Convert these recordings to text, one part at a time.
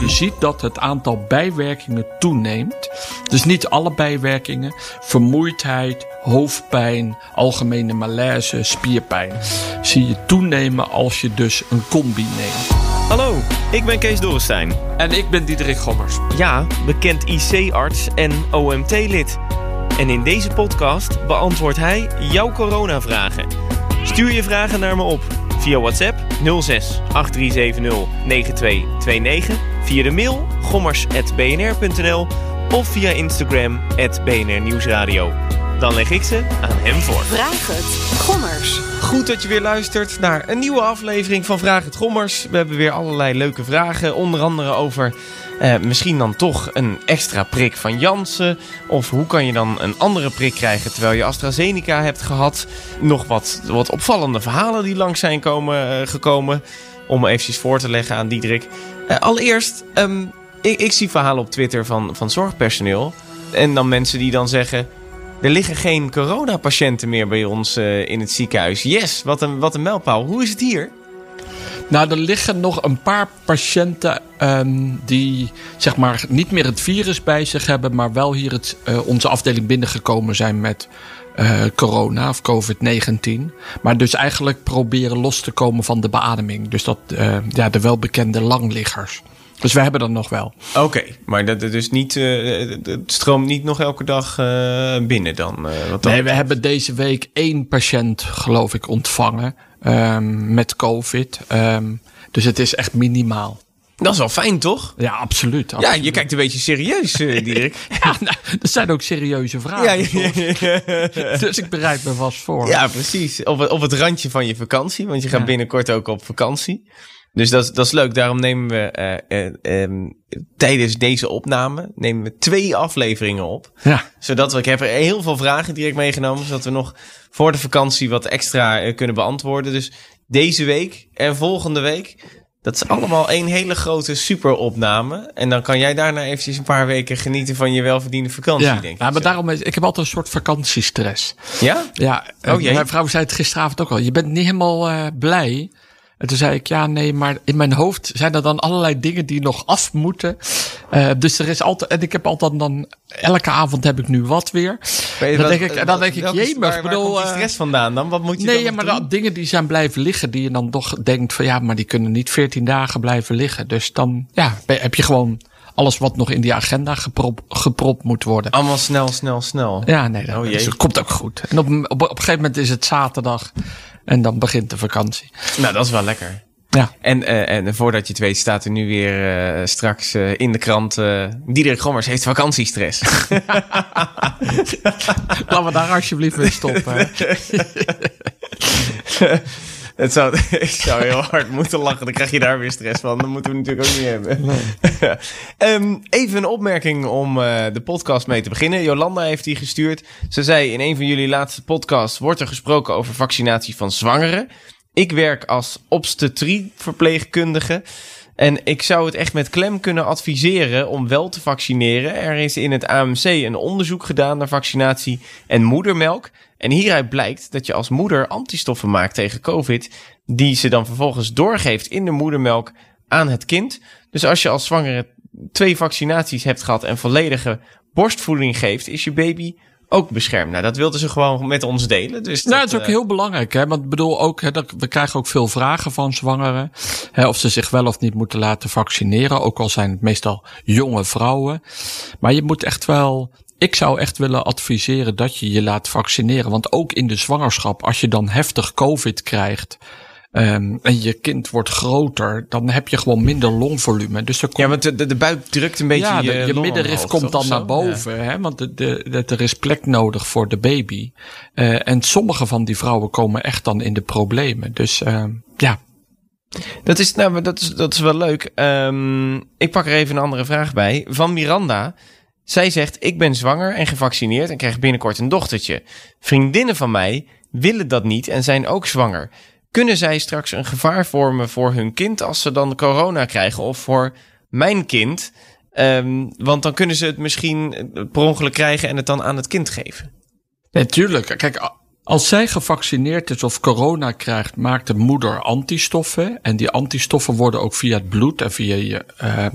Je ziet dat het aantal bijwerkingen toeneemt. Dus niet alle bijwerkingen. Vermoeidheid, hoofdpijn, algemene malaise, spierpijn. Zie je toenemen als je dus een combi neemt. Hallo, ik ben Kees Dorrestein. En ik ben Diederik Gommers. Ja, bekend IC-arts en OMT-lid. En in deze podcast beantwoordt hij jouw coronavragen. Stuur je vragen naar me op via WhatsApp 06 8370 9229, via de mail gommers.bnr.nl of via Instagram BNR Nieuwsradio. Dan leg ik ze aan hem voor. Vraag het, Gommers. Goed dat je weer luistert naar een nieuwe aflevering van Vraag het Gommers. We hebben weer allerlei leuke vragen, onder andere over eh, misschien dan toch een extra prik van Janssen. Of hoe kan je dan een andere prik krijgen terwijl je AstraZeneca hebt gehad. Nog wat, wat opvallende verhalen die langs zijn komen, eh, gekomen. Om eventjes voor te leggen aan Diederik. Eh, allereerst, ehm, ik, ik zie verhalen op Twitter van, van zorgpersoneel. En dan mensen die dan zeggen... Er liggen geen coronapatiënten meer bij ons eh, in het ziekenhuis. Yes, wat een, wat een mijlpaal. Hoe is het hier? Nou, er liggen nog een paar patiënten ehm, die zeg maar niet meer het virus bij zich hebben, maar wel hier het, eh, onze afdeling binnengekomen zijn met eh, corona of COVID-19. Maar dus eigenlijk proberen los te komen van de beademing. Dus dat, eh, ja, de welbekende langliggers. Dus we hebben dat nog wel. Oké, maar dat is dus niet, eh, het stroomt niet nog elke dag binnen dan? wat dan? Nee, we hebben deze week één patiënt, geloof ik, ontvangen ehm, met COVID. Ehm, dus het is echt minimaal. Dat is wel fijn, toch? Ja, absoluut. Ja, je kijkt een beetje serieus, eh Dirk. Ja, nou, dat zijn ook serieuze vragen. ja. Dus ik bereid me vast voor. ja, precies. Op, het- op het randje van je vakantie, want je gaat binnenkort ook op vakantie. Dus dat, is- dat is leuk. Daarom nemen we eh, eh, ehm, tijdens deze opname nemen we twee afleveringen op. Ja. Zodat we, ik heb er heel veel vragen direct meegenomen, zodat we nog voor de vakantie wat extra kunnen beantwoorden. Dus deze week en volgende week, dat is allemaal één hele grote superopname. En dan kan jij daarna eventjes een paar weken genieten van je welverdiende vakantie, Ja, denk ik. nou, maar daarom is, ik heb altijd een soort vakantiestress. Ja? Ja, eh, Oh, jee. mijn vrouw zei het gisteravond ook al. Je bent niet helemaal eh, blij. En toen zei ik, ja, nee, maar in mijn hoofd zijn er dan allerlei dingen die nog af moeten. Eh, dus er is altijd, en ik heb altijd dan, elke avond heb ik nu wat weer. Dan wat- denk ik, dan denk ik, jemig, waar, waar bedoel, komt die eh, stress vandaan dan? Wat moet je Nee, dan ja, maar dat dingen die zijn blijven liggen, die je dan toch denkt van ja, maar die kunnen niet 14 dagen blijven liggen. Dus dan ja, heb je gewoon alles wat nog in die agenda geprop, gepropt moet worden. Allemaal snel, snel, snel. Ja, nee, dat, Oh, dus komt ook goed. En op, op, op een gegeven moment is het zaterdag en dan begint de vakantie. Nou, dat is wel lekker. Ja, En, eh, en voordat je het weet staat er nu weer eh, straks eh, in de krant... Diederik Gommers heeft vakantiestress. laten we daar alsjeblieft mee stoppen. Het zou, ik zou heel hard moeten lachen. Dan krijg je daar weer stress van. Dat moeten we natuurlijk ook niet hebben. Ehm, even een opmerking om eh, de podcast mee te beginnen. Jolanda heeft die gestuurd. Ze zei in een van jullie laatste podcasts... wordt er gesproken over vaccinatie van zwangeren. Ik werk als obstetrie-verpleegkundige... En ik zou het echt met klem kunnen adviseren om wel te vaccineren. Er is in het AMC een onderzoek gedaan naar vaccinatie en moedermelk. En hieruit blijkt dat je als moeder antistoffen maakt tegen COVID, die ze dan vervolgens doorgeeft in de moedermelk aan het kind. Dus als je als zwangere twee vaccinaties hebt gehad en volledige borstvoeding geeft, is je baby ook beschermd. Nou, dat wilden ze gewoon met ons delen. Dus Nou, dat, dat is ook eh, heel belangrijk. Hè? Want ik bedoel ook, hè, dat, we krijgen ook veel vragen van zwangeren. Hè, of ze zich wel of niet moeten laten vaccineren. Ook al zijn het meestal jonge vrouwen. Maar je moet echt wel. Ik zou echt willen adviseren dat je je laat vaccineren. Want ook in de zwangerschap, als je dan heftig COVID krijgt. ehm, en je kind wordt groter, dan heb je gewoon minder longvolume. Dus komt Ja, want de, de, de buik drukt een beetje ja, je, de- je longen middenrif komt dan naar boven, hè, want de, de, er is plek nodig voor de baby. Eh, en sommige van die vrouwen komen echt dan in de problemen. Dus eh, ja, Dat is, nou, dat is, dat is wel leuk. Ehm, ik pak er even een andere vraag bij. Van Miranda. Zij zegt, ik ben zwanger en gevaccineerd en krijg binnenkort een dochtertje. Vriendinnen van mij willen dat niet en zijn ook zwanger. Kunnen zij straks een gevaar vormen voor hun kind als ze dan corona krijgen of voor mijn kind? Ehm, want dan kunnen ze het misschien per ongeluk krijgen en het dan aan het kind geven. natuurlijk. Kijk, Als zij gevaccineerd is of corona krijgt, maakt de moeder antistoffen. En die antistoffen worden ook via het bloed en via je uh,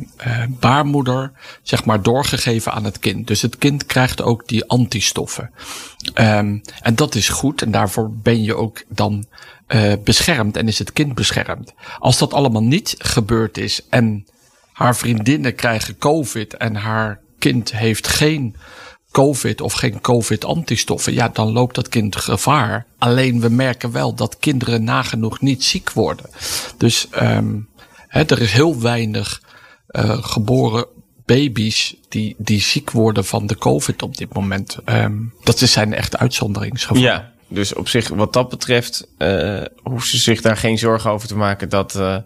baarmoeder, zeg maar, doorgegeven aan het kind. Dus het kind krijgt ook die antistoffen. Um, en dat is goed en daarvoor ben je ook dan uh, beschermd en is het kind beschermd. Als dat allemaal niet gebeurd is en haar vriendinnen krijgen COVID en haar kind heeft geen COVID of geen COVID-antistoffen, ja, dan loopt dat kind gevaar. Alleen we merken wel dat kinderen nagenoeg niet ziek worden. Dus um, hè, er is heel weinig uh, geboren baby's die, die ziek worden van de COVID op dit moment. Um, dat zijn echt uitzonderingsgevallen. Ja, dus op zich, wat dat betreft, uh, hoeft ze zich daar geen zorgen over te maken dat. Uh,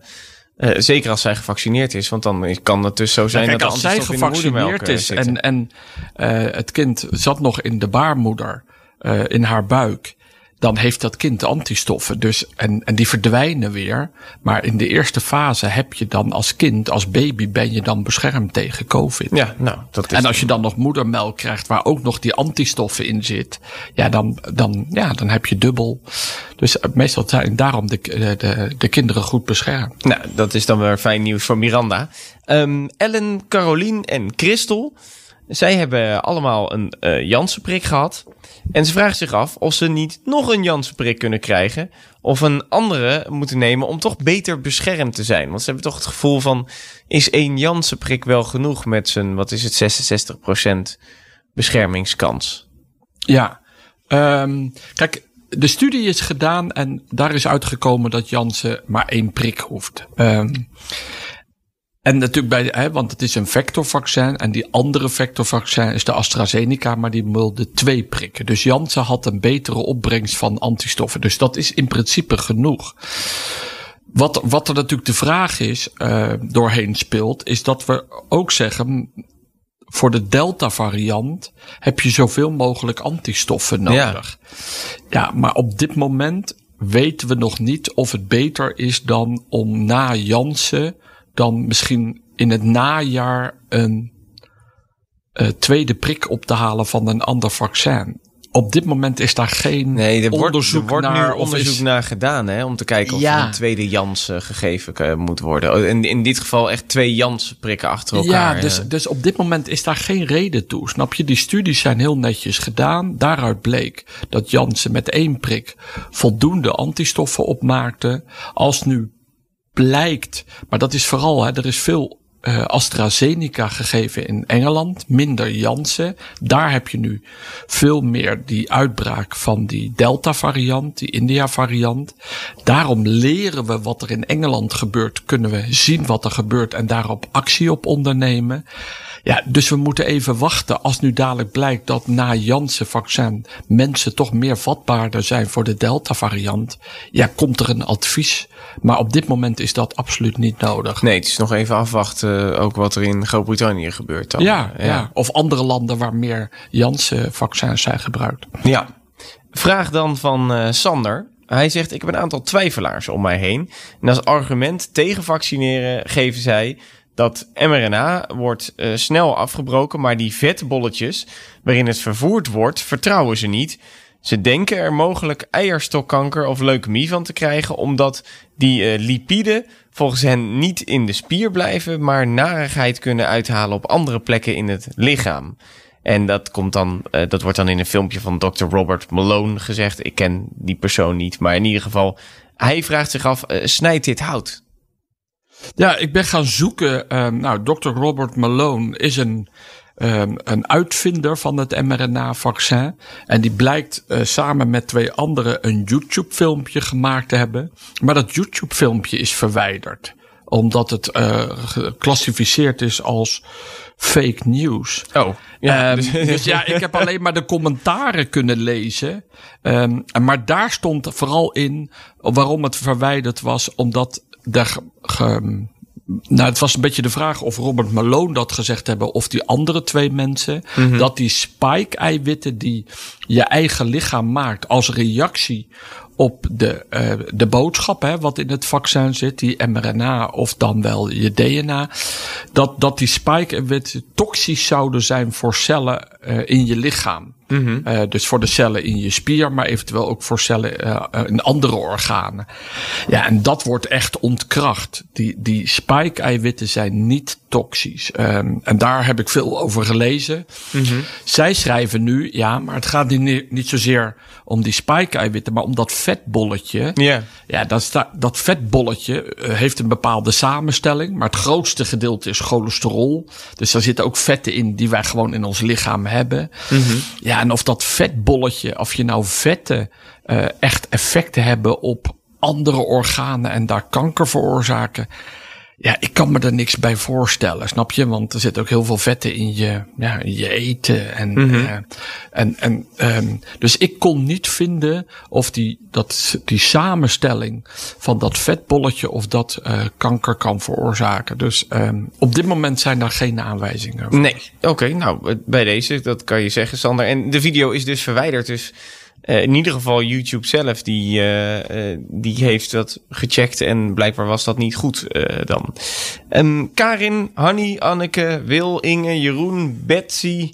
uh, zeker als zij gevaccineerd is, want dan kan het dus zo zijn kijk, dat als zij gevaccineerd is en, en uh, het kind zat nog in de baarmoeder, uh, in haar buik, dan heeft dat kind antistoffen. Dus, en, en die verdwijnen weer. Maar in de eerste fase heb je dan als kind, als baby, ben je dan beschermd tegen COVID. Ja, nou, dat is en als je dan nog moedermelk krijgt waar ook nog die antistoffen in zit, ja, dan, dan, ja, dan heb je dubbel. Dus meestal zijn daarom de, de, de kinderen goed beschermd. Nou, dat is dan weer fijn nieuws voor Miranda. Um, Ellen, Carolien en Christel. Zij hebben allemaal een uh, Janssen-prik gehad. En ze vragen zich af of ze niet nog een Janssen-prik kunnen krijgen. Of een andere moeten nemen om toch beter beschermd te zijn. Want ze hebben toch het gevoel van: is één Janssen-prik wel genoeg met zijn, wat is het, 66% beschermingskans? Ja, um, kijk, de studie is gedaan en daar is uitgekomen dat Janssen maar één prik hoeft. Um, en natuurlijk bij, hè, want het is een vectorvaccin en die andere vectorvaccin is de AstraZeneca, maar die wilde twee prikken. Dus Janssen had een betere opbrengst van antistoffen. Dus dat is in principe genoeg. Wat, wat er natuurlijk de vraag is, uh, doorheen speelt, is dat we ook zeggen, voor de Delta variant heb je zoveel mogelijk antistoffen nodig. Ja, ja maar op dit moment weten we nog niet of het beter is dan om na Janssen dan misschien in het najaar een uh, tweede prik op te halen van een ander vaccin. Op dit moment is daar geen nee, er onderzoek wordt, er wordt naar. nu onderzoek is, naar gedaan, hè, om te kijken of ja. er een tweede Jans uh, gegeven uh, moet worden. In, in dit geval echt twee Jans prikken achter elkaar. Ja, dus, dus op dit moment is daar geen reden toe. Snap je? Die studies zijn heel netjes gedaan. Daaruit bleek dat Jansen met één prik voldoende antistoffen opmaakte. Als nu blijkt, maar dat is vooral, hè, er is veel uh, AstraZeneca gegeven in Engeland, minder Janssen. Daar heb je nu veel meer die uitbraak van die Delta-variant, die India-variant. Daarom leren we wat er in Engeland gebeurt, kunnen we zien wat er gebeurt en daarop actie op ondernemen. Ja, dus we moeten even wachten als nu dadelijk blijkt dat na Janssen-vaccin mensen toch meer vatbaarder zijn voor de Delta-variant. Ja, komt er een advies. Maar op dit moment is dat absoluut niet nodig. Nee, het is nog even afwachten ook wat er in Groot-Brittannië gebeurt dan. Ja, ja, ja. of andere landen waar meer Janssen-vaccins zijn gebruikt. Ja. Vraag dan van uh, Sander. Hij zegt: Ik heb een aantal twijfelaars om mij heen. En als argument tegen vaccineren geven zij dat mRNA wordt uh, snel afgebroken, maar die vetbolletjes waarin het vervoerd wordt, vertrouwen ze niet. Ze denken er mogelijk eierstokkanker of leukemie van te krijgen, omdat die uh, lipiden volgens hen niet in de spier blijven, maar narigheid kunnen uithalen op andere plekken in het lichaam. En dat komt dan, uh, dat wordt dan in een filmpje van Dr. Robert Malone gezegd. Ik ken die persoon niet, maar in ieder geval, hij vraagt zich af: snijdt dit hout? Ja, ik ben gaan zoeken. Um, nou, Dr. Robert Malone is een, um, een uitvinder van het mRNA-vaccin. En die blijkt uh, samen met twee anderen een YouTube-filmpje gemaakt te hebben. Maar dat YouTube-filmpje is verwijderd omdat het uh, geclassificeerd is als fake news. Oh, ja. Um, dus ja, ik heb alleen maar de commentaren kunnen lezen. Um, maar daar stond vooral in waarom het verwijderd was, omdat daar ge, nou, het was een beetje de vraag of Robert Malone dat gezegd hebben of die andere twee mensen. Mm-hmm. Dat die spike-eiwitten die je eigen lichaam maakt als reactie op de, uh, de boodschap, hè, wat in het vaccin zit, die mRNA of dan wel je DNA, dat, dat die spike-eiwitten toxisch zouden zijn voor cellen uh, in je lichaam. Mm -hmm. uh, dus voor de cellen in je spier, maar eventueel ook voor cellen in andere organen. Ja, en dat wordt echt ontkracht. Die, die spike-eiwitten zijn niet toxisch. Um, en daar heb ik veel over gelezen. Mm -hmm. Zij schrijven nu, ja, maar het gaat niet, niet zozeer om die spike-eiwitten, maar om dat vetbolletje. Yeah. Ja, dat, dat vetbolletje uh, heeft een bepaalde samenstelling, maar het grootste gedeelte is cholesterol. Dus daar zitten ook vetten in die wij gewoon in ons lichaam hebben. Mm -hmm. Ja, en of dat vetbolletje, of je nou vetten uh, echt effecten hebben op andere organen en daar kanker veroorzaken. Ja, ik kan me er niks bij voorstellen, snap je? Want er zit ook heel veel vetten in je, ja, in je eten. En, mm -hmm. uh, en, en um, dus ik kon niet vinden of die, dat, die samenstelling van dat vetbolletje of dat uh, kanker kan veroorzaken. Dus um, op dit moment zijn daar geen aanwijzingen. Voor. Nee, oké, okay, nou bij deze, dat kan je zeggen, Sander. En de video is dus verwijderd, dus uh, in ieder geval YouTube zelf, die, uh, die heeft dat gecheckt en blijkbaar was dat niet goed dan. Um, Karin, Hanny, Anneke, Wil, Inge, Jeroen, Betsy,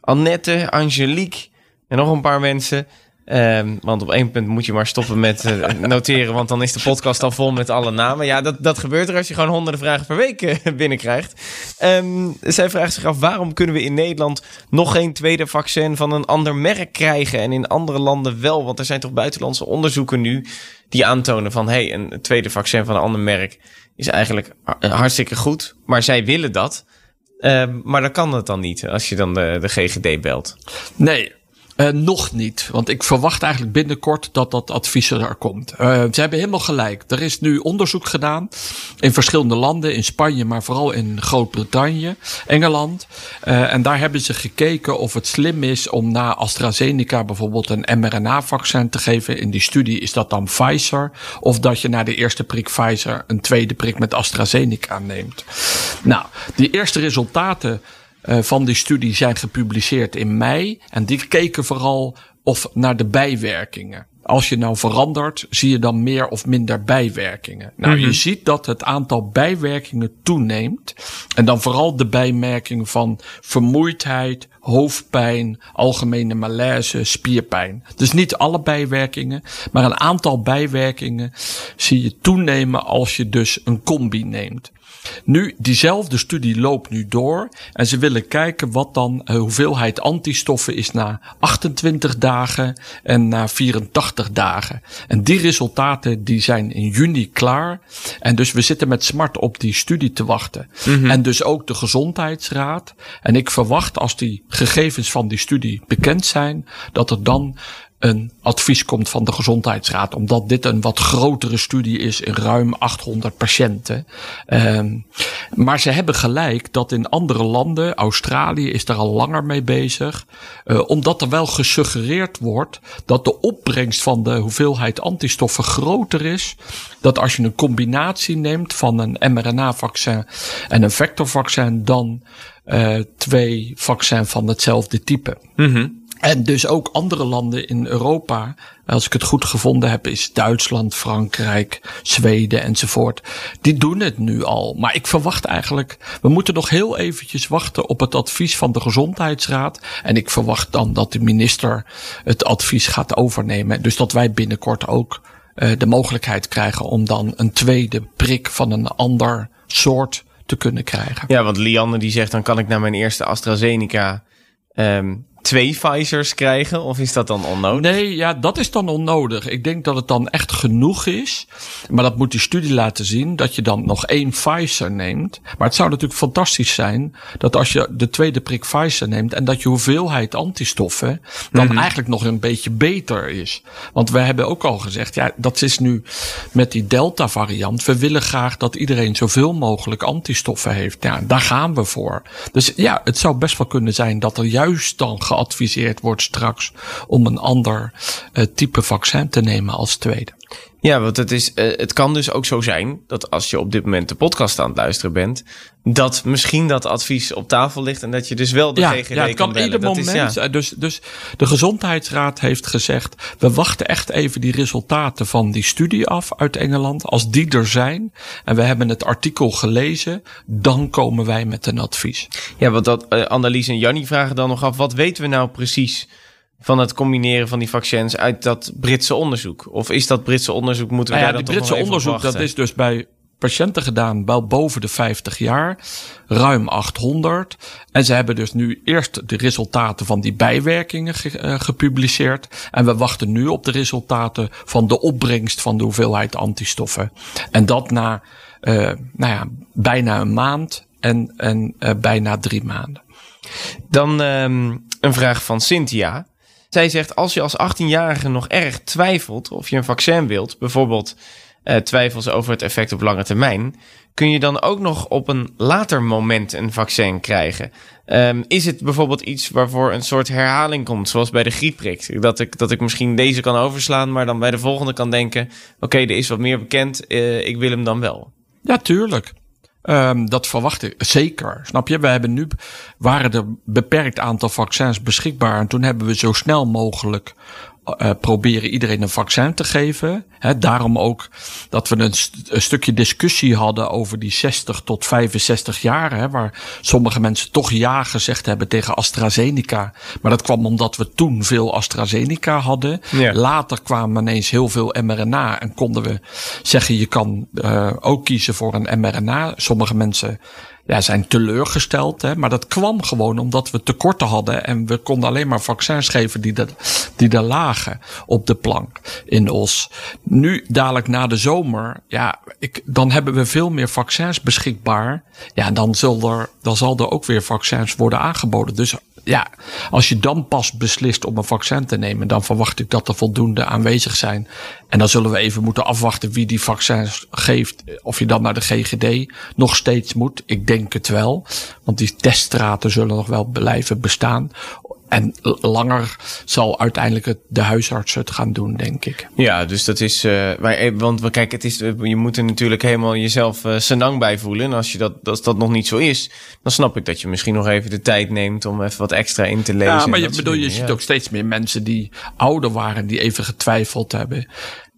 Annette, Angelique en nog een paar mensen. Um, want op één punt moet je maar stoppen met uh, noteren, want dan is de podcast al vol met alle namen. Ja, dat, dat gebeurt er als je gewoon honderden vragen per week uh, binnenkrijgt. Um, zij vraagt zich af, waarom kunnen we in Nederland nog geen tweede vaccin van een ander merk krijgen en in andere landen wel? Want er zijn toch buitenlandse onderzoeken nu die aantonen van, hey, een tweede vaccin van een ander merk is eigenlijk hartstikke goed, maar zij willen dat. Um, maar dan kan het dan niet als je dan de, de GGD belt. Nee, Uh, nog niet, want ik verwacht eigenlijk binnenkort dat dat advies er komt. Uh, ze hebben helemaal gelijk. Er is nu onderzoek gedaan in verschillende landen, in Spanje, maar vooral in Groot-Brittannië, Engeland. Uh, en daar hebben ze gekeken of het slim is om na AstraZeneca bijvoorbeeld een mRNA-vaccin te geven. In die studie is dat dan Pfizer, of dat je na de eerste prik Pfizer een tweede prik met AstraZeneca neemt. Nou, die eerste resultaten uh, van die studie zijn gepubliceerd in mei. En die keken vooral of naar de bijwerkingen. Als je nou verandert, zie je dan meer of minder bijwerkingen. Nou, mm -hmm. je ziet dat het aantal bijwerkingen toeneemt. En dan vooral de bijmerkingen van vermoeidheid, hoofdpijn, algemene malaise, spierpijn. Dus niet alle bijwerkingen, maar een aantal bijwerkingen zie je toenemen als je dus een combi neemt. Nu, diezelfde studie loopt nu door en ze willen kijken wat dan de hoeveelheid antistoffen is na 28 dagen en na 84 dagen. En die resultaten die zijn in juni klaar. En dus we zitten met smart op die studie te wachten. Mm -hmm. En dus ook de gezondheidsraad. En ik verwacht als die gegevens van die studie bekend zijn, dat er dan een advies komt van de gezondheidsraad, omdat dit een wat grotere studie is in ruim 800 patiënten. Um, maar ze hebben gelijk dat in andere landen, Australië is daar al langer mee bezig, uh, omdat er wel gesuggereerd wordt dat de opbrengst van de hoeveelheid antistoffen groter is, dat als je een combinatie neemt van een mRNA-vaccin en een vectorvaccin, dan uh, twee vaccins van hetzelfde type. Mm -hmm. En dus ook andere landen in Europa, als ik het goed gevonden heb, is Duitsland, Frankrijk, Zweden enzovoort. Die doen het nu al. Maar ik verwacht eigenlijk, we moeten nog heel eventjes wachten op het advies van de Gezondheidsraad. En ik verwacht dan dat de minister het advies gaat overnemen. Dus dat wij binnenkort ook uh, de mogelijkheid krijgen om dan een tweede prik van een ander soort te kunnen krijgen. Ja, want Lianne die zegt dan kan ik naar mijn eerste AstraZeneca um, twee Pfizers krijgen? Of is dat dan onnodig? Nee, ja, dat is dan onnodig. Ik denk dat het dan echt genoeg is. Maar dat moet die studie laten zien. Dat je dan nog één Pfizer neemt. Maar het zou natuurlijk fantastisch zijn. Dat als je de tweede prik Pfizer neemt. En dat je hoeveelheid antistoffen. Dan mm -hmm. eigenlijk nog een beetje beter is. Want we hebben ook al gezegd. Ja, dat is nu met die Delta variant. We willen graag dat iedereen zoveel mogelijk antistoffen heeft. Ja, daar gaan we voor. Dus ja, het zou best wel kunnen zijn dat er juist dan geadviseerd wordt straks om een ander uh, type vaccin te nemen als tweede. Ja, want het, is, uh, het kan dus ook zo zijn dat als je op dit moment de podcast aan het luisteren bent, dat misschien dat advies op tafel ligt en dat je dus wel de ja, GGD ja, het kan kan ieder. Dat moment. Is, ja. eh, dus, dus de Gezondheidsraad heeft gezegd: we wachten echt even die resultaten van die studie af uit Engeland. Als die er zijn en we hebben het artikel gelezen, dan komen wij met een advies. ja, want dat uh, Annelies en Jannie vragen dan nog af, wat weten we nou precies van het combineren van die vaccins uit dat Britse onderzoek? Of is dat Britse onderzoek, moeten we Nou ja, daar dan Britse nog even op onderzoek, dat is dus bij patiënten gedaan, wel boven de 50 jaar, ruim 800. En ze hebben dus nu eerst de resultaten van die bijwerkingen ge- eh, gepubliceerd. En we wachten nu op de resultaten van de opbrengst van de hoeveelheid antistoffen. En dat na, eh, nou ja, bijna een maand en, en eh, bijna drie maanden. Dan ehm, een vraag van Cynthia. Zij zegt, als je als 18-jarige nog erg twijfelt of je een vaccin wilt, bijvoorbeeld eh, twijfels over het effect op lange termijn, kun je dan ook nog op een later moment een vaccin krijgen? Ehm, is het bijvoorbeeld iets waarvoor een soort herhaling komt, zoals bij de griepprik? Dat ik, dat ik misschien deze kan overslaan, maar dan bij de volgende kan denken, oké, er is wat meer bekend, eh, ik wil hem dan wel. Ja, tuurlijk. Um, dat verwacht ik zeker. Snap je? We hebben nu waren er beperkt aantal vaccins beschikbaar. En toen hebben we zo snel mogelijk uh, proberen iedereen een vaccin te geven. He, daarom ook dat we een, st een, stukje discussie hadden over die 60 tot 65 jaar. He, waar sommige mensen toch ja gezegd hebben tegen AstraZeneca. Maar dat kwam omdat we toen veel AstraZeneca hadden. Ja. Later kwamen ineens heel veel mRNA. En konden we zeggen je kan uh, ook kiezen voor een mRNA. Sommige mensen ja, zijn teleurgesteld. Hè? Maar dat kwam gewoon omdat we tekorten hadden. En we konden alleen maar vaccins geven die, dat, die daar lagen op de plank in Os. Nu, dadelijk na de zomer, ja, ik, dan hebben we veel meer vaccins beschikbaar. Ja, dan, zal er, dan zal er ook weer vaccins worden aangeboden. Dus ja, als je dan pas beslist om een vaccin te nemen, dan verwacht ik dat er voldoende aanwezig zijn. En dan zullen we even moeten afwachten wie die vaccins geeft. Of je dan naar de GGD nog steeds moet. Ik denk het wel. Want die teststraten zullen nog wel blijven bestaan. En langer zal uiteindelijk het, de huisarts het gaan doen, denk ik. Ja, dus dat is. Uh, maar, want kijk, het is, je moet er natuurlijk helemaal jezelf uh, senang bij voelen. En als, je dat, als dat nog niet zo is, dan snap ik dat je misschien nog even de tijd neemt om even wat extra in te lezen. Ja, maar je, bedoel, je ziet ja. ook steeds meer mensen die ouder waren, die even getwijfeld hebben.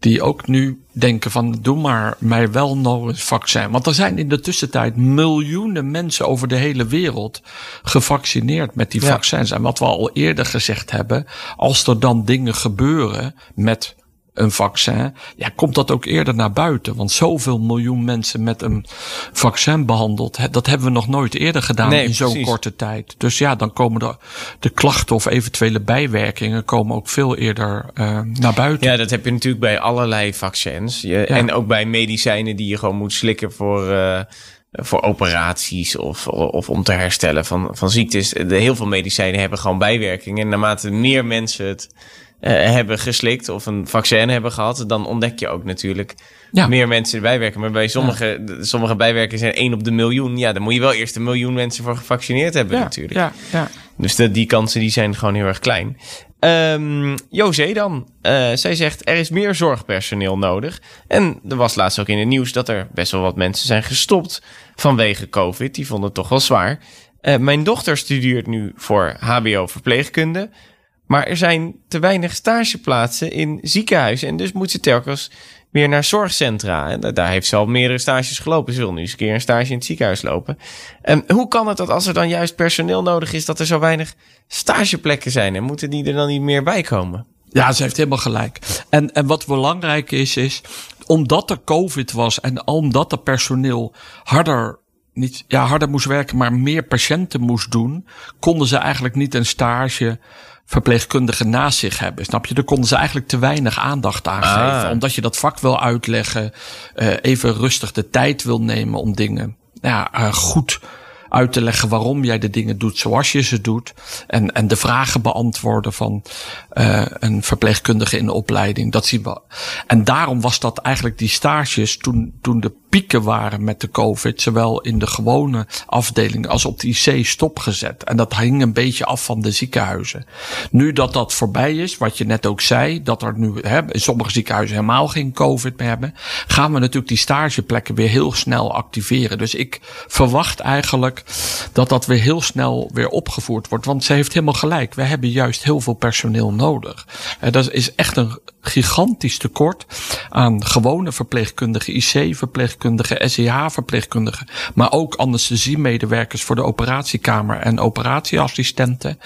Die ook nu denken van doe maar mij wel nog een vaccin. Want er zijn in de tussentijd miljoenen mensen over de hele wereld gevaccineerd met die Ja. vaccins. En wat we al eerder gezegd hebben, als er dan dingen gebeuren met een vaccin, ja, komt dat ook eerder naar buiten. Want zoveel miljoen mensen met een vaccin behandeld, dat hebben we nog nooit eerder gedaan Nee, in zo'n korte tijd. Dus ja, dan komen de, de klachten of eventuele bijwerkingen komen ook veel eerder uh, naar buiten. Ja, dat heb je natuurlijk bij allerlei vaccins. Je, En ook bij medicijnen die je gewoon moet slikken voor, uh, voor operaties of, of om te herstellen van, van ziektes. De, heel veel medicijnen hebben gewoon bijwerkingen. En naarmate meer mensen het hebben geslikt of een vaccin hebben gehad, dan ontdek je ook natuurlijk Ja. meer mensen bijwerken. Maar bij sommige, de- sommige bijwerkingen zijn één op de miljoen. Ja, dan moet je wel eerst een miljoen mensen voor gevaccineerd hebben ja, natuurlijk. ja, ja. Dus de, die kansen die zijn gewoon heel erg klein. Ehm José dan. Eh, zij zegt er is meer zorgpersoneel nodig. En er was laatst ook in het nieuws dat er best wel wat mensen zijn gestopt vanwege COVID. Die vonden het toch wel zwaar. Eh, mijn dochter studeert nu voor HBO verpleegkunde. Maar er zijn te weinig stageplaatsen in ziekenhuizen. En dus moet ze telkens weer naar zorgcentra. En da- daar heeft ze al meerdere stages gelopen. Ze wil nu eens een keer een stage in het ziekenhuis lopen. En hoe kan het dat als er dan juist personeel nodig is, dat er zo weinig stageplekken zijn? En moeten die er dan niet meer bij komen? Ja, ze heeft helemaal gelijk. En, en wat belangrijk is, is omdat er COVID was en omdat er personeel harder, niet, ja, harder moest werken, maar meer patiënten moest doen, konden ze eigenlijk niet een stage verpleegkundige naast zich hebben. Snap je? Daar konden ze eigenlijk te weinig aandacht aan Ah. geven. Omdat je dat vak wil uitleggen, eh, even rustig de tijd wil nemen om dingen ja, eh, goed uit te leggen waarom jij de dingen doet zoals je ze doet. En, en de vragen beantwoorden van uh, een verpleegkundige in de opleiding. Dat zien we. En daarom was dat eigenlijk die stages toen, toen de pieken waren met de COVID, zowel in de gewone afdeling als op de IC stopgezet. En dat hing een beetje af van de ziekenhuizen. Nu dat dat voorbij is, wat je net ook zei, dat er nu hè, in sommige ziekenhuizen helemaal geen COVID meer hebben, gaan we natuurlijk die stageplekken weer heel snel activeren. Dus ik verwacht eigenlijk dat dat weer heel snel weer opgevoerd wordt. Want ze heeft helemaal gelijk. We hebben juist heel veel personeel nodig. Uh, dat is echt een gigantisch tekort aan gewone verpleegkundigen, IC-verpleegkundigen, SEH-verpleegkundigen, maar ook anesthesiemedewerkers voor de operatiekamer en operatieassistenten.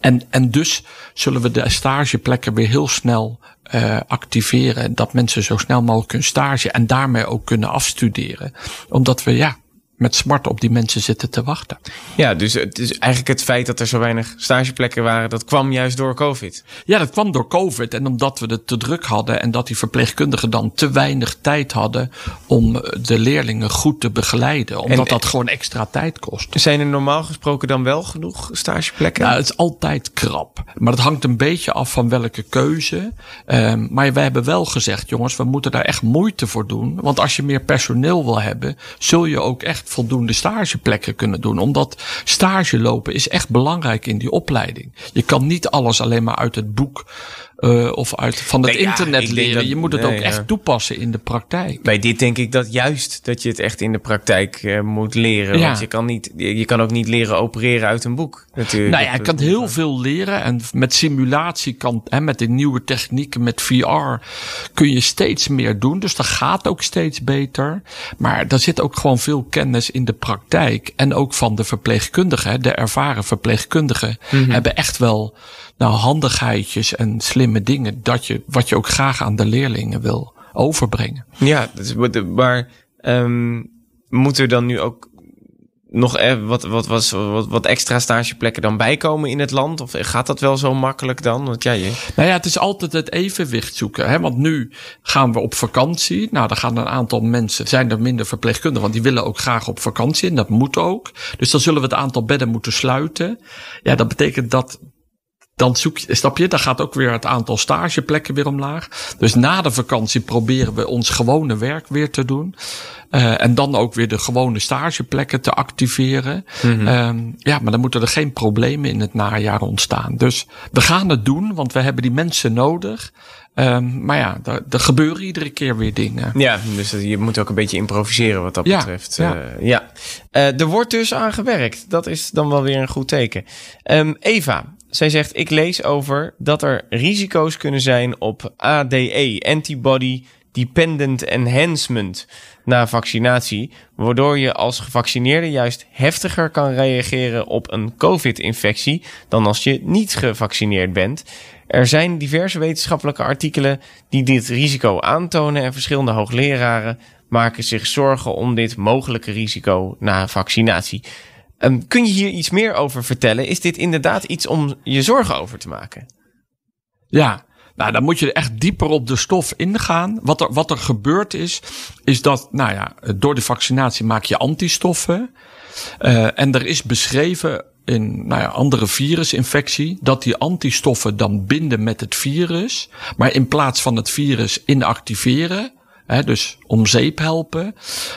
En, en dus zullen we de stageplekken weer heel snel uh, activeren. Dat mensen zo snel mogelijk kunnen stage en daarmee ook kunnen afstuderen. Omdat we ja, met smart op die mensen zitten te wachten. Ja, dus het is eigenlijk het feit dat er zo weinig stageplekken waren, dat kwam juist door COVID. Ja, dat kwam door COVID en omdat we het te druk hadden en dat die verpleegkundigen dan te weinig tijd hadden om de leerlingen goed te begeleiden, omdat en, dat gewoon extra tijd kost. Zijn er normaal gesproken dan wel genoeg stageplekken? Nou, het is altijd krap, maar dat hangt een beetje af van welke keuze. Um, maar wij hebben wel gezegd, jongens, we moeten daar echt moeite voor doen, want als je meer personeel wil hebben, zul je ook echt voldoende stageplekken kunnen doen. Omdat stage lopen is echt belangrijk in die opleiding. Je kan niet alles alleen maar uit het boek uh, of uit van het nee, internet ja, leren. Dat, je moet het nee, ook echt toepassen in de praktijk. Bij dit denk ik dat juist dat je het echt in de praktijk uh, moet leren. Ja. Want je kan, niet, je kan ook niet leren opereren uit een boek. Natuurlijk. Nou ja, je kan heel veel leren. En met simulatie kan, hè, met de nieuwe technieken, met VR, kun je steeds meer doen. Dus dat gaat ook steeds beter. Maar daar zit ook gewoon veel kennis in de praktijk. En ook van de verpleegkundigen, de ervaren verpleegkundigen, mm -hmm. hebben echt wel nou, handigheidjes en slimme dingen dat je, wat je ook graag aan de leerlingen wil overbrengen. Ja, maar um, moet er dan nu ook nog e-, wat, wat, wat, wat, wat extra stageplekken dan bijkomen in het land? Of gaat dat wel zo makkelijk dan? Want ja, je... Nou ja, het is altijd het evenwicht zoeken. Hè? Want nu gaan we op vakantie. Nou, dan gaan een aantal mensen, zijn er minder verpleegkundigen, want die willen ook graag op vakantie en dat moet ook. Dus dan zullen we het aantal bedden moeten sluiten. Ja, dat betekent dat dan zoek je, stap je, dan gaat ook weer het aantal stageplekken weer omlaag. Dus na de vakantie proberen we ons gewone werk weer te doen. Uh, en dan ook weer de gewone stageplekken te activeren. Mm -hmm. um, ja, maar dan moeten er geen problemen in het najaar ontstaan. Dus we gaan het doen, want we hebben die mensen nodig. Um, maar ja, er, er, gebeuren iedere keer weer dingen. Ja, dus je moet ook een beetje improviseren wat dat ja, betreft. Ja. Uh, ja. Uh, er wordt dus aan gewerkt. Dat is dan wel weer een goed teken. Um, Eva, zij zegt: Ik lees over dat er risico's kunnen zijn op ADE, antibody dependent enhancement, na vaccinatie, waardoor je als gevaccineerde juist heftiger kan reageren op een COVID-infectie dan als je niet gevaccineerd bent. Er zijn diverse wetenschappelijke artikelen die dit risico aantonen en verschillende hoogleraren maken zich zorgen om dit mogelijke risico na vaccinatie. Um, kun je hier iets meer over vertellen? Is dit inderdaad iets om je zorgen over te maken? Ja, nou, dan moet je echt dieper op de stof ingaan. Wat er, wat er gebeurd is, is dat, nou ja, door de vaccinatie maak je antistoffen. Uh, en er is beschreven in nou ja, andere virusinfectie dat die antistoffen dan binden met het virus. Maar in plaats van het virus inactiveren, Dus om zeep helpen.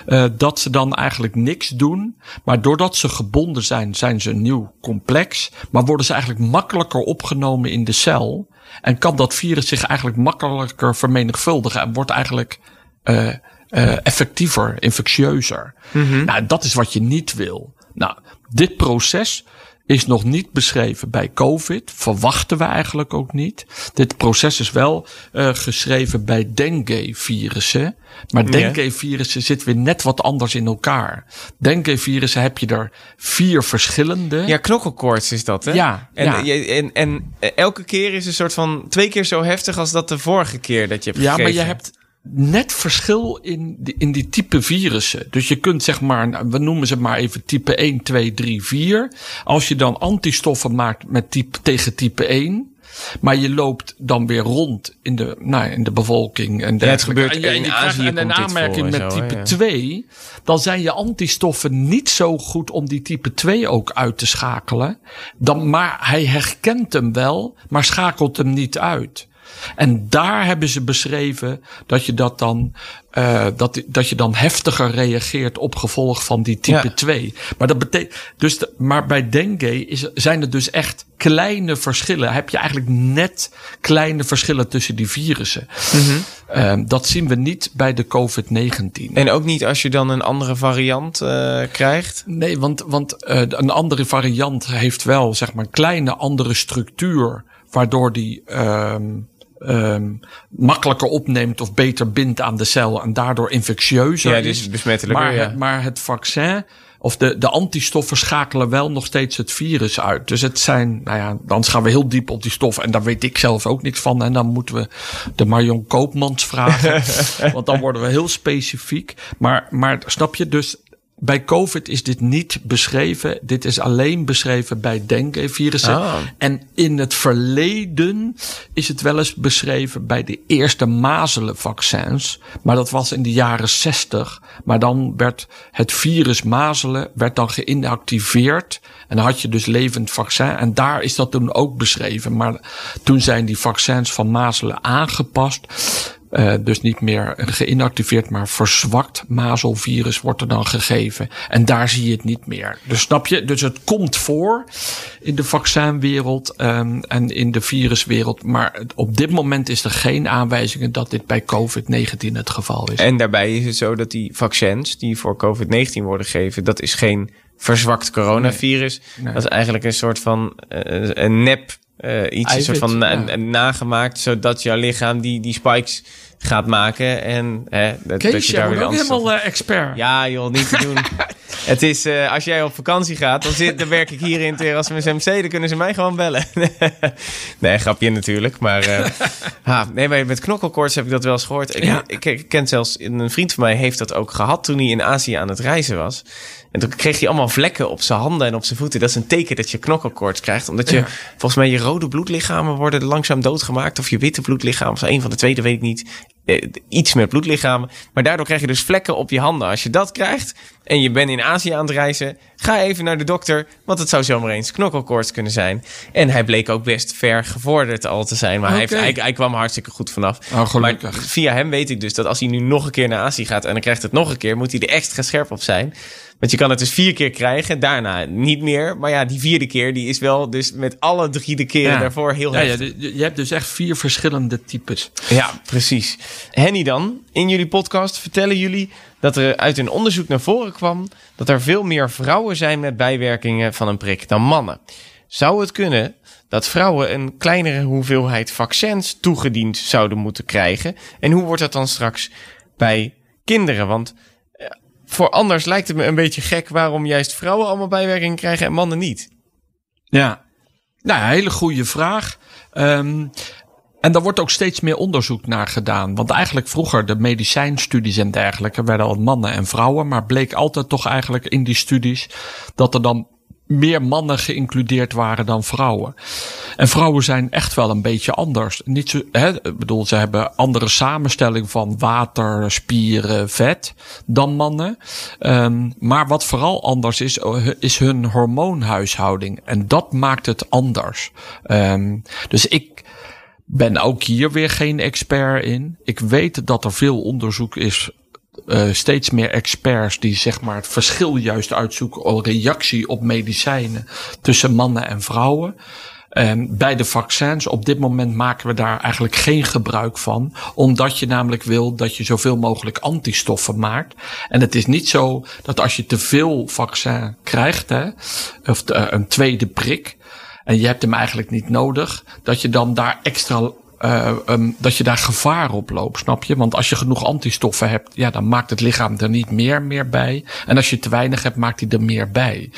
Uh, dat ze dan eigenlijk niks doen. Maar doordat ze gebonden zijn, zijn ze een nieuw complex. Maar worden ze eigenlijk makkelijker opgenomen in de cel. En kan dat virus zich eigenlijk makkelijker vermenigvuldigen. En wordt eigenlijk uh, uh, effectiever, infectieuzer. Mm -hmm. Nou, dat is wat je niet wil. Nou, dit proces is nog niet beschreven bij COVID. Verwachten we eigenlijk ook niet. Dit proces is wel uh, geschreven bij dengue-virussen. Maar dengue-virussen zitten weer net wat anders in elkaar. Dengue-virussen heb je er vier verschillende. Ja, knokkelkoorts is dat, hè? Ja. En, ja. en, en, elke keer is een soort van twee keer zo heftig als dat de vorige keer dat je hebt Ja, maar je hebt net verschil in die, in die type virussen. Dus je kunt zeg maar, nou, we noemen ze maar even type 1, 2, 3, 4. Als je dan antistoffen maakt met type, tegen type 1. Maar je loopt dan weer rond in de, nou, in de bevolking. En ja, het gebeurt en, je, en je krijgt een aanmerking met zo, type ja. 2. Dan zijn je antistoffen niet zo goed om die type 2 ook uit te schakelen. Dan, maar hij herkent hem wel, maar schakelt hem niet uit. En daar hebben ze beschreven dat je dat dan, uh, dat, dat je dan heftiger reageert op gevolg van die type Ja. 2. Maar dat betekent, dus, de- maar bij dengue is, zijn er dus echt kleine verschillen. Heb je eigenlijk net kleine verschillen tussen die virussen. Ehm, dat zien we niet bij de COVID-19. En ook niet als je dan een andere variant eh, krijgt. Nee, want, want eh, een andere variant heeft wel zeg maar een kleine andere structuur, waardoor die ehm ehm makkelijker opneemt of beter bindt aan de cel en daardoor infectieuzer Ja, is. besmettelijker, maar, ja. het- maar het vaccin of de, de antistoffen schakelen wel nog steeds het virus uit. Dus het zijn, nou ja, dan gaan we heel diep op die stoffen. En daar weet ik zelf ook niks van. En dan moeten we de Marion Koopmans vragen. want dan worden we heel specifiek. Maar, maar snap je, dus bij COVID is dit niet beschreven. Dit is alleen beschreven bij dengue-virussen. Ah. En in het verleden is het wel eens beschreven bij de eerste mazelenvaccins. Maar dat was in de jaren 60. Maar dan werd het virus mazelen werd dan geïnactiveerd. En dan had je dus levend vaccin. En daar is dat toen ook beschreven. Maar toen zijn die vaccins van mazelen aangepast. Eh, dus niet meer geïnactiveerd, maar verzwakt mazelvirus wordt er dan gegeven. En daar zie je het niet meer. Dus snap je? Dus het komt voor in de vaccinwereld ehm, en in de viruswereld. Maar op dit moment is er geen aanwijzingen dat dit bij COVID-19 het geval is. En daarbij is het zo dat die vaccins die voor COVID-19 worden gegeven, dat is geen verzwakt coronavirus. Nee. Dat is eigenlijk een soort van eh, een nep eh, iets, een soort van na- ja. nagemaakt, zodat jouw lichaam die, die spikes gaat maken. En hè, dat, dat Kees, je daar weer ook helemaal eh, expert. Ja, joh, niet te doen. Het is, eh, als jij op vakantie gaat, dan, zit, dan werk ik hier in het Erasmus MC. Dan kunnen ze mij gewoon bellen. nee, grapje natuurlijk. Maar eh, ha, nee, maar met knokkelkoorts heb ik dat wel eens gehoord. Ik, Ja. ik, ik ken zelfs, een vriend van mij heeft dat ook gehad toen hij in Azië aan het reizen was. En toen kreeg hij allemaal vlekken op zijn handen en op zijn voeten. Dat is een teken dat je knokkelkoorts krijgt. Omdat je, Ja. volgens mij, je rode bloedlichamen worden langzaam doodgemaakt. Of je witte bloedlichamen, of een van de twee, dat weet ik niet. Eh, iets met bloedlichamen. Maar daardoor krijg je dus vlekken op je handen. Als je dat krijgt en je bent in Azië aan het reizen, ga even naar de dokter. Want het zou zomaar eens knokkelkoorts kunnen zijn. En hij bleek ook best ver gevorderd al te zijn. Maar hij, heeft, hij, hij kwam hartstikke goed vanaf. Oh. Maar via hem weet ik dus dat als hij nu nog een keer naar Azië gaat en dan krijgt het nog een keer, moet hij er extra scherp op zijn. Want je kan het dus vier keer krijgen, daarna niet meer. Maar ja, die vierde keer, die is wel dus met alle drie de keren Ja. daarvoor heel Ja, ja, heftig. je je hebt dus echt vier verschillende types. Ja, precies. Henny dan, in jullie podcast vertellen jullie dat er uit een onderzoek naar voren kwam dat er veel meer vrouwen zijn met bijwerkingen van een prik dan mannen. Zou het kunnen dat vrouwen een kleinere hoeveelheid vaccins toegediend zouden moeten krijgen? En hoe wordt dat dan straks bij kinderen? Want voor anders lijkt het me een beetje gek waarom juist vrouwen allemaal bijwerkingen krijgen en mannen niet. Ja. Nou, ja, hele goede vraag. Ehm, en daar wordt ook steeds meer onderzoek naar gedaan. Want eigenlijk vroeger de medicijnstudies en dergelijke werden al mannen en vrouwen. Maar bleek altijd toch eigenlijk in die studies dat er dan meer mannen geïncludeerd waren dan vrouwen. En vrouwen zijn echt wel een beetje anders. Niet zo, hè, bedoel, ze hebben andere samenstelling van water, spieren, vet dan mannen. Ehm, maar wat vooral anders is, eh, is hun hormoonhuishouding. En dat maakt het anders. Ehm, dus ik ben ook hier weer geen expert in. Ik weet dat er veel onderzoek is eh, steeds meer experts die zeg maar het verschil juist uitzoeken reactie op medicijnen tussen mannen en vrouwen. En bij de vaccins op dit moment maken we daar eigenlijk geen gebruik van. Omdat je namelijk wil dat je zoveel mogelijk antistoffen maakt. En het is niet zo dat als je te veel vaccin krijgt, hè, of de- een tweede prik, en je hebt hem eigenlijk niet nodig, dat je dan daar extra eh, ehm, dat je daar gevaar op loopt, snap je? Want als je genoeg antistoffen hebt, ja, dan maakt het lichaam er niet meer, meer bij. En als je te weinig hebt, maakt hij er meer bij.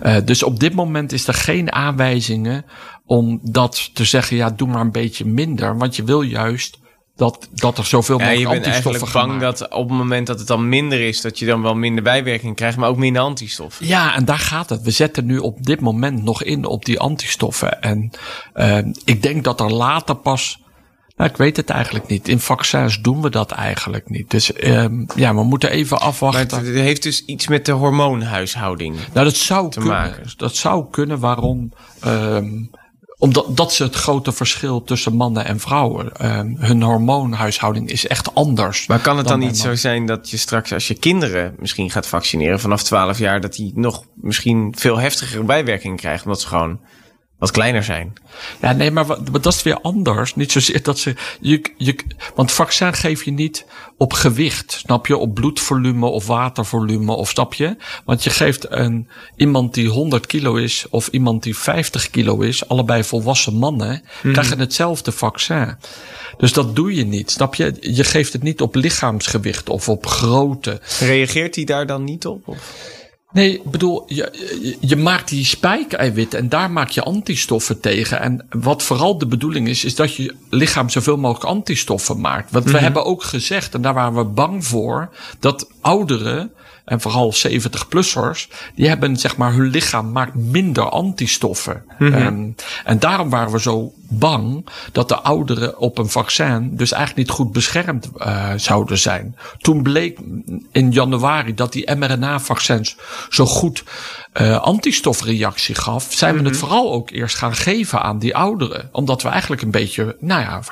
Eh, dus op dit moment is er geen aanwijzingen om dat te zeggen, ja, doe maar een beetje minder. Want je wil juist dat, dat er zoveel Ja, mogelijk je bent antistoffen eigenlijk bang dat op het moment dat het dan minder is, dat je dan wel minder bijwerking krijgt, maar ook minder antistoffen. Ja, en daar gaat het. We zetten nu op dit moment nog in op die antistoffen. En uh, ik denk dat er later pas. Nou, ik weet het eigenlijk niet. In vaccins doen we dat eigenlijk niet. Dus uh, ja, we moeten even Maar afwachten. het, het heeft dus iets met de hormoonhuishouding. nou, dat zou kunnen. maken. Dat zou kunnen waarom. Um, omdat dat is het grote verschil tussen mannen en vrouwen. Ehm, hun hormoonhuishouding is echt anders. Maar kan het dan bij niet zo zijn dat je straks, als je kinderen misschien gaat vaccineren vanaf 12 jaar, dat die nog misschien veel heftigere bijwerkingen krijgen, omdat ze gewoon wat kleiner zijn? Ja, nee, maar, wat, maar dat is weer anders. Niet zozeer dat ze. Je, je, want vaccin geef je niet op gewicht, snap je? Op bloedvolume of watervolume, of snap je? Want je geeft een, iemand die 100 kilo is of iemand die 50 kilo is, allebei volwassen mannen, krijgen hetzelfde vaccin. Dus dat doe je niet, snap je? Je geeft het niet op lichaamsgewicht of op grootte. Reageert hij daar dan niet op? Of? Nee, ik bedoel, je, je, maakt die spijkeiwitten en daar maak je antistoffen tegen. En wat vooral de bedoeling is, is dat je lichaam zoveel mogelijk antistoffen maakt. Want we hebben ook gezegd, en daar waren we bang voor, dat ouderen, en vooral 70-plussers, die hebben zeg maar, hun lichaam maakt minder antistoffen. En, en daarom waren we zo bang dat de ouderen op een vaccin dus eigenlijk niet goed beschermd eh, zouden zijn. Toen bleek in januari dat die mRNA-vaccins zo goed eh, antistofreactie gaf, zijn we het vooral ook eerst gaan geven aan die ouderen. Omdat we eigenlijk een beetje, nou ja,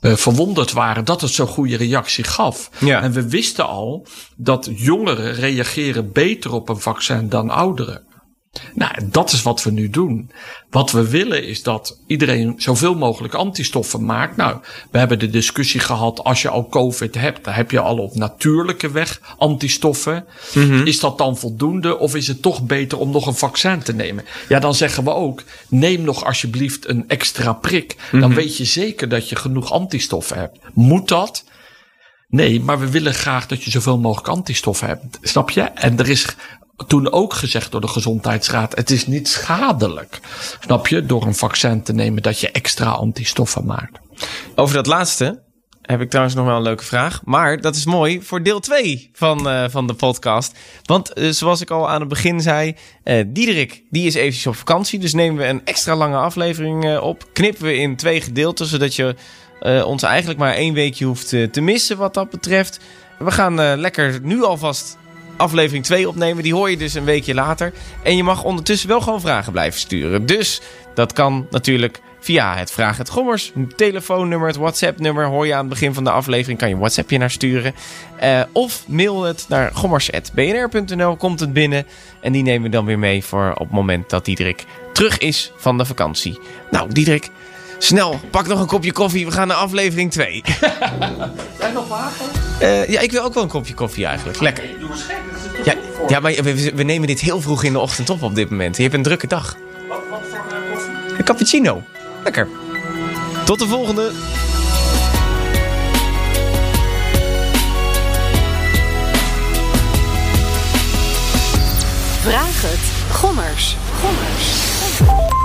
eh, verwonderd waren dat het zo'n goede reactie gaf. Ja. En we wisten al dat jongeren reageren beter op een vaccin dan ouderen. Nou, dat is wat we nu doen. Wat we willen is dat iedereen zoveel mogelijk antistoffen maakt. Nou, we hebben de discussie gehad, als je al COVID hebt, dan heb je al op natuurlijke weg antistoffen. Is dat dan voldoende of is het toch beter om nog een vaccin te nemen? Ja, dan zeggen we ook, neem nog alsjeblieft een extra prik. Dan weet je zeker dat je genoeg antistoffen hebt. Moet dat? Nee, maar we willen graag dat je zoveel mogelijk antistoffen hebt. Snap je? En er is toen ook gezegd door de Gezondheidsraad: het is niet schadelijk. Snap je? Door een vaccin te nemen dat je extra antistoffen maakt. Over dat laatste heb ik trouwens nog wel een leuke vraag. Maar dat is mooi voor deel 2 van, eh, van de podcast. Want eh, zoals ik al aan het begin zei, eh Diederik die is eventjes op vakantie. Dus nemen we een extra lange aflevering op. Knippen we in twee gedeelten, zodat je ons eigenlijk maar één weekje hoeft te missen wat dat betreft. We gaan lekker nu alvast aflevering 2 opnemen. Die hoor je dus een weekje later. En je mag ondertussen wel gewoon vragen blijven sturen. Dus dat kan natuurlijk via het Vraag het Gommers telefoonnummer, het WhatsApp-nummer. Hoor je aan het begin van de aflevering, kan je WhatsAppje naar sturen. Eh, of mail het naar gommers.bnr.nl, komt het binnen. En die nemen we dan weer mee voor op het moment dat Diederik terug is van de vakantie. Nou, Diederik, snel, pak nog een kopje koffie. We gaan naar aflevering 2. Jij nog water? Eh, ja, ik wil ook wel een kopje koffie eigenlijk. Lekker. Doe eens gek, dat is Ja, ja maar we, we- we nemen dit heel vroeg in de ochtend op op dit moment. Je hebt een drukke dag. Wat, wat voor eh, koffie? Een cappuccino. Lekker. Tot de volgende. Vraag het. Gommers. Gommers.